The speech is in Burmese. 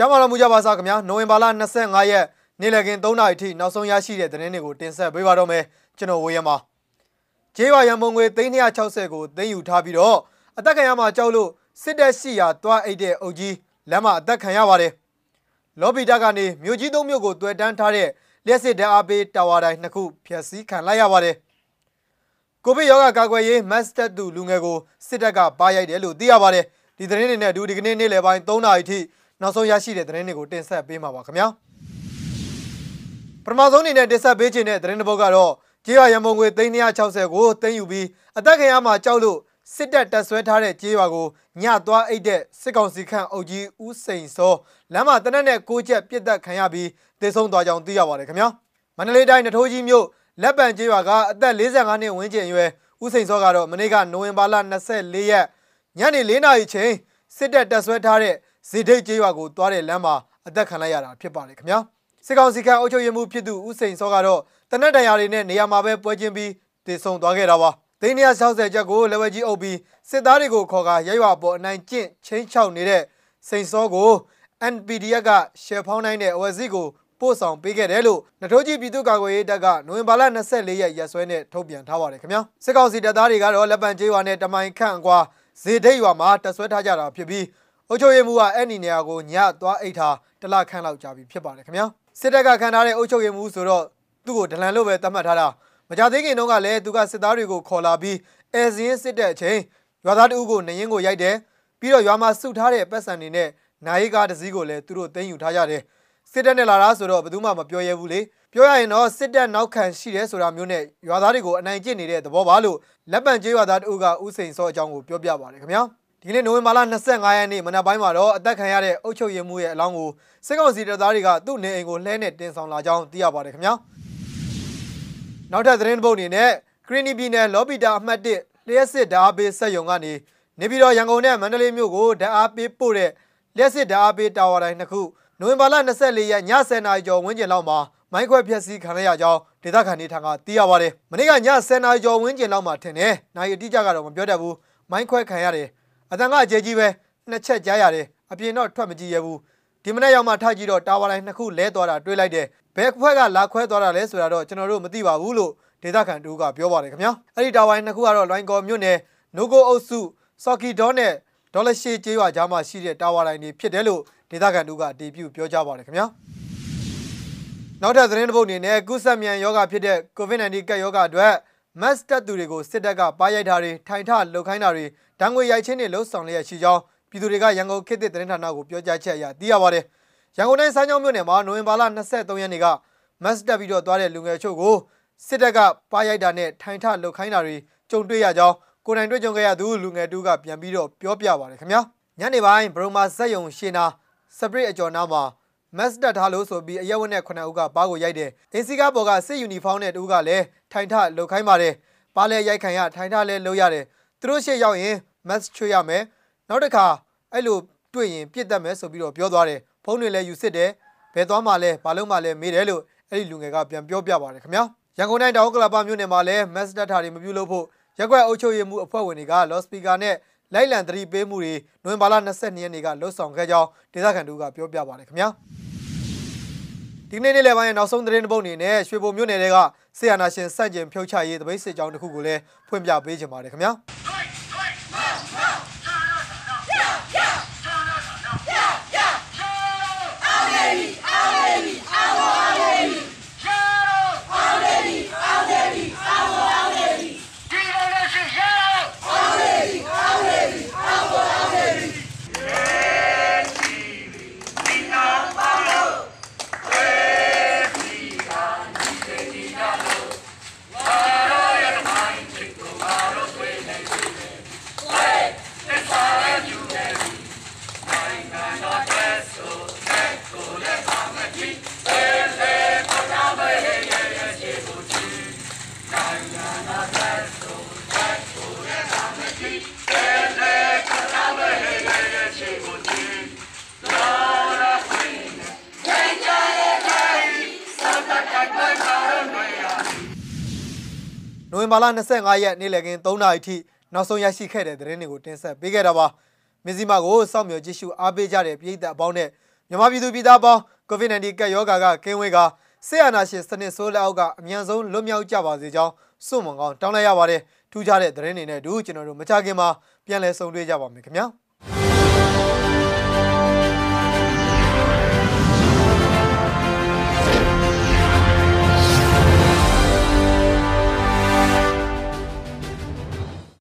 ကျမ်းမာတော်မူကြပါစားခင်ဗျာနိုဝင်ဘာလ25ရက်နေ့လည်ခင်း3နာရီထိနောက်ဆုံးရရှိတဲ့သတင်းတွေကိုတင်ဆက်ပေးပါတော့မယ်ကျွန်တော်ဝေယံပါကျေးရွာရန်ပုံငွေ360ကိုသိမ်းယူထားပြီးတော့အသက်ခံရမှာကြောက်လို့စစ်တပ်ရှိရာတွားအိတ်တဲ့အုပ်ကြီးလမ်းမှာအသက်ခံရပါတယ်လော်ဘီတက်ကနေမြို့ကြီးသုံးမြို့ကိုတွေ့တန်းထားတဲ့လျှက်စစ်ဓာတ်အားပေးတာဝါတိုင်းနှစ်ခုဖျက်ဆီးခံလိုက်ရပါတယ်ကိုဗစ်ရောဂါကာကွယ်ရေးမတ်စတက်တူလူငယ်ကိုစစ်တပ်ကပါရိုက်တယ်လို့သိရပါတယ်ဒီသတင်းတွေနဲ့အတူဒီကနေ့နေ့လယ်ပိုင်း3နာရီထိ နောက်ဆုံးရရှိတဲ့သတင်းတွေကိုတင်ဆက်ပေးမှာပါခင်ဗျာပထမဆုံးအနေနဲ့တင်ဆက်ပေးခြင်းတဲ့သတင်းတစ်ပုဒ်ကတော့ကြေးရွာရန်ပုံငွေ360ကိုသိမ်းယူပြီးအသက်ခံရမှာကြောက်လို့စစ်တပ်တပ်ဆွဲထားတဲ့ကြေးရွာကိုညသွားအိတ်တဲ့စစ်ကောင်စီခန့်အုပ်ကြီးဦးစိန်စောလမ်းမှာတနက်နဲ့ကိုချက်ပြစ်တက်ခံရပြီးတေဆုံးသွားကြောင်းသိရပါတယ်ခင်ဗျာမန္တလေးတိုင်းနထိုးကြီးမြို့လက်ပံကြေးရွာကအသက်45နှစ်ဝန်းကျင်အရွယ်ဦးစိန်စောကတော့မနေ့ကနိုဝင်ဘာလ24ရက်ညနေ4နာရီချိန်စစ်တပ်တပ်ဆွဲထားတဲ့ ဇေဒိတ်ကျေးရွာကိုသွားတဲ့လမ်းမှာအသက်ခံလိုက်ရတာဖြစ်ပါတယ်ခင်ဗျာစစ်ကောင်စီကအုပ်ချုပ်ရေးမှူးဖြစ်သူဦးစိန်စောကတော့တနက်တရာတွေနဲ့နေရာမှာပဲပွဲချင်းပြီးတည်ဆုံသွားခဲ့တာပါသိန်း160ချက်ကိုလက်ဝဲကြီးအုပ်ပြီးစစ်သားတွေကိုခေါ်ကာရရွာပေါ်အနိုင်ကျင့်ချင်းချောက်နေတဲ့စိန်စောကို NPDF ကရှယ်ဖောင်းနိုင်တဲ့အဝယ်စီကိုပို့ဆောင်ပေးခဲ့တယ်လို့နထိုးကြီးပြည်သူ့ကာကွယ်ရေးတပ်ကနိုဝင်ဘာလ24ရက်ရက်စွဲနဲ့ထုတ်ပြန်ထားပါတယ်ခင်ဗျာစစ်ကောင်စီတပ်သားတွေကတော့လက်ပံကျေးရွာနဲ့တမိုင်ခန့်အကွာဇေဒိတ်ရွာမှာတပ်ဆွဲထားကြတာဖြစ်ပြီး အုပ်ချုပ်ရေးမှူးကအဲ့ဒီနေရာကိုညသွားအိတ်ထားတလခန့်လောက်ကြာပြီဖြစ်ပါတယ်ခင်ဗျာစစ်တပ်ကခံထားတဲ့အုပ်ချုပ်ရေးမှူးဆိုတော့သူ့ကိုဒလန်လို့ပဲသတ်မှတ်ထားတာမကြသေးခင်တုန်းကလည်းသူကစစ်သားတွေကိုခေါ်လာပြီးအဲစင်းစစ်တဲ့အချိန်ရွာသားတအုပ်ကိုနေရင်ကိုရိုက်တယ်ပြီးတော့ရွာမှာစုထားတဲ့ပတ်စံတွေနဲ့နိုင်ကားတစည်းကိုလည်းသူတို့သိမ်းယူထားကြတယ်စစ်တပ်နဲ့လာတာဆိုတော့ဘယ်သူမှမပြောရဲဘူးလေပြောရရင်တော့စစ်တပ်နောက်ခံရှိတယ်ဆိုတာမျိုးနဲ့ရွာသားတွေကိုအနိုင်ကျင့်နေတဲ့သဘောပါလို့လက်ပံကျေးရွာသားတအုပ်ကဥစိန်စောအကြောင်းကိုပြောပြပါတယ်ခင်ဗျာ ဒီနေ့နိုဝင်ဘာလ25ရက်နေ့မနက်ပိုင်းမှာတော့အသက်ခံရတဲ့အုပ်ချုပ်ရေးမှူးရဲ့အလောင်းကိုစစ်ကောင်စီတပ်သားတွေကသူ့နေအိမ်ကိုလှဲနဲ့တင်ဆောင်လာကြောင်းသိရပါတယ်ခင်ဗျာနောက်ထပ်သတင်းပုတ်အနေနဲ့ခရီနီပြည်နယ်လော်ပီတာအမှတ်1လျှက်စစ်ဓာတ်ပေးဆက်ယုံကနေနေပြည်တော်ရန်ကုန်နဲ့မန္တလေးမြို့ကိုဓာတ်အားပေးပို့တဲ့လျှက်စစ်ဓာတ်အားပေးတာဝါတိုင်းနှစ်ခုနိုဝင်ဘာလ24ရက်ည10:00နာရီကျော်ဝန်းကျင်လောက်မှာမိုင်းခွဲဖျက်ဆီးခံရကြောင်းဒေသခံတွေထံကသိရပါတယ်။မနေ့ကည10:00နာရီကျော်ဝန်းကျင်လောက်မှာထင်တယ်။နိုင်အတိအကျကတော့မပြောတတ်ဘူး။မိုင်းခွဲခံရတယ်။ အတန်ကအကျဲကြီးပဲနှစ်ချက်ကြားရတယ်။အပြင်တော့ထွက်မကြည့်ရဘူး။ဒီမနေ့ရောက်မှထားကြည့်တော့တာဝါတိုင်းနှစ်ခုလဲသွားတာတွေ့လိုက်တယ်။ဘယ်ခွဲကလာခွဲသွားတာလဲဆိုတာတော့ကျွန်တော်တို့မသိပါဘူးလို့ဒေသခံတူကပြောပါတယ်ခင်ဗျာ။အဲ့ဒီတာဝါတိုင်းနှစ်ခုကတော့လွိုင်းကော်မြို့နယ်နိုကိုအုပ်စုစော်ကီဒေါနဲ့ဒေါ်လာရှေကျေးရွာကြားမှာရှိတဲ့တာဝါတိုင်းတွေဖြစ်တယ်လို့ဒေသခံတို့ကအတည်ပြုပြောကြားပါတယ်ခင်ဗျာနောက်ထပ်သတင်းတစ်ပုဒ်အနေနဲ့ကုသမြန်ယောဂဖြစ်တဲ့ COVID-19 ကပ်ယောဂအတွက် မတ်တက်သူတွေကိုစစ်တပ်ကပါရိုက်တာတွေထိုင်ထလှုပ်ခိုင်းတာတွေဒဏ်ငွေရိုက်ချင်းတွေလှုပ်ဆောင်လျက်ရှိကြောင်းပြည်သူတွေကရန်ကုန်ခေတ်သစ်သတင်းဌာနကိုပြောကြားချက်အရသိရပါတယ်ရန်ကုန်တိုင်းစမ်းချောင်းမြို့နယ်မှာနိုဝင်ဘာလ23ရက်နေ့ကမတ်တက်ပြီးတော့သွားတဲ့လူငယ်ချို့ကိုစစ်တပ်ကပါရိုက်တာနဲ့ထိုင်ထလှုပ်ခိုင်းတာတွေကြုံတွေ့ရကြောင်းကိုယ်တိုင်တွေ့ကြုံခဲ့ရသူလူငယ်တူကပြန်ပြီးတော့ပြောပြပါတယ်ခင်ဗျာညနေပိုင်းဘရိုမာစက်ယုံရှင်းနာစပရစ်အကျော်နားမှာ မတ်တက်ထားလို့ဆိုပြီးအရက်ဝက်နဲ့ခုနှစ်ဦးကပါးကိုရိုက်တယ်။အင်စီကားပေါ်ကစစ်ယူနီဖောင်းနဲ့တူကလည်းထိုင်ထလှုပ်ခိုင်းပါတယ်။ပါးလဲရိုက်ခံရထိုင်ထလဲလှုပ်ရတယ်။သူတို့ရှေ့ရောက်ရင်မတ်ချွေရမယ်။နောက်တစ်ခါအဲ့လိုတွေ့ရင်ပြစ်တတ်မယ်ဆိုပြီးတော့ပြောသွားတယ်။ဖုန်းတွေလည်းယူစစ်တယ်။ဘယ်သွားမှလဲဘာလို့မှလဲမေးတယ်လို့အဲ့ဒီလူငယ်ကပြန်ပြောပြပါတယ်ခင်ဗျာ။ရန်ကုန်တိုင်းတောင်ကလပ်ပါမြို့နယ်မှာလည်းမတ်တက်ထားတွေမပြုလုပ်ဖို့ရက်ွက်အုပ်ချုပ်ရေးမှုအဖွဲ့ဝင်တွေကလော့စပီကာနဲ့ လိုက်လံသတိပေးမှုတွေနိုဝင်ဘာလ22ရက်နေ့ကလှုပ်ဆောင်ခဲ့ကြောင်းဒေသခံတို့ကပြောပြပါတယ်ခင်ဗျာဒီနေ့နေ့လယ်ပိုင်းနောက်ဆုံးသတင်းတစ်ပုဒ်အနေနဲ့ရွှေဘုံမြို့နယ်ကဆီယနာရှင်စန့်ကျင်ဖြုတ်ချရေးတပိတ်စစ်ကြောင်းတစ်ခုကိုလည်းဖွင့်ပြပေးခြင်းပါတယ်ခင်ဗျာ ဝင်ဘာလ25ရက်နေ့လည်ခင်း3နာရီထိနောက်ဆုံးရရှိခဲ့တဲ့သတင်းတွေကိုတင်ဆက်ပေးခဲ့တာပါမြစည်းမကိုစောင့်မျှော်ကြည့်ရှုအားပေးကြတဲ့ပြည်သက်အပေါင်းနဲ့မြန်မာပြည်သူပြည်သားပေါင်း COVID-19 ကပ်ရောဂါကကင်းဝေးကဆေးအာနာရှင်စနစ်ဆိုးလက်အောက်ကအမြန်ဆုံးလွတ်မြောက်ကြပါစေကြောင်းစွန့်မွန်ကောင်းတောင်းလိုက်ရပါတယ်ထူးခြားတဲ့သတင်းတွေနဲ့အတူကျွန်တော်တို့မကြခင်မှာပြန်လည်ဆုံတွေ့ကြပါမယ်ခင်ဗျာ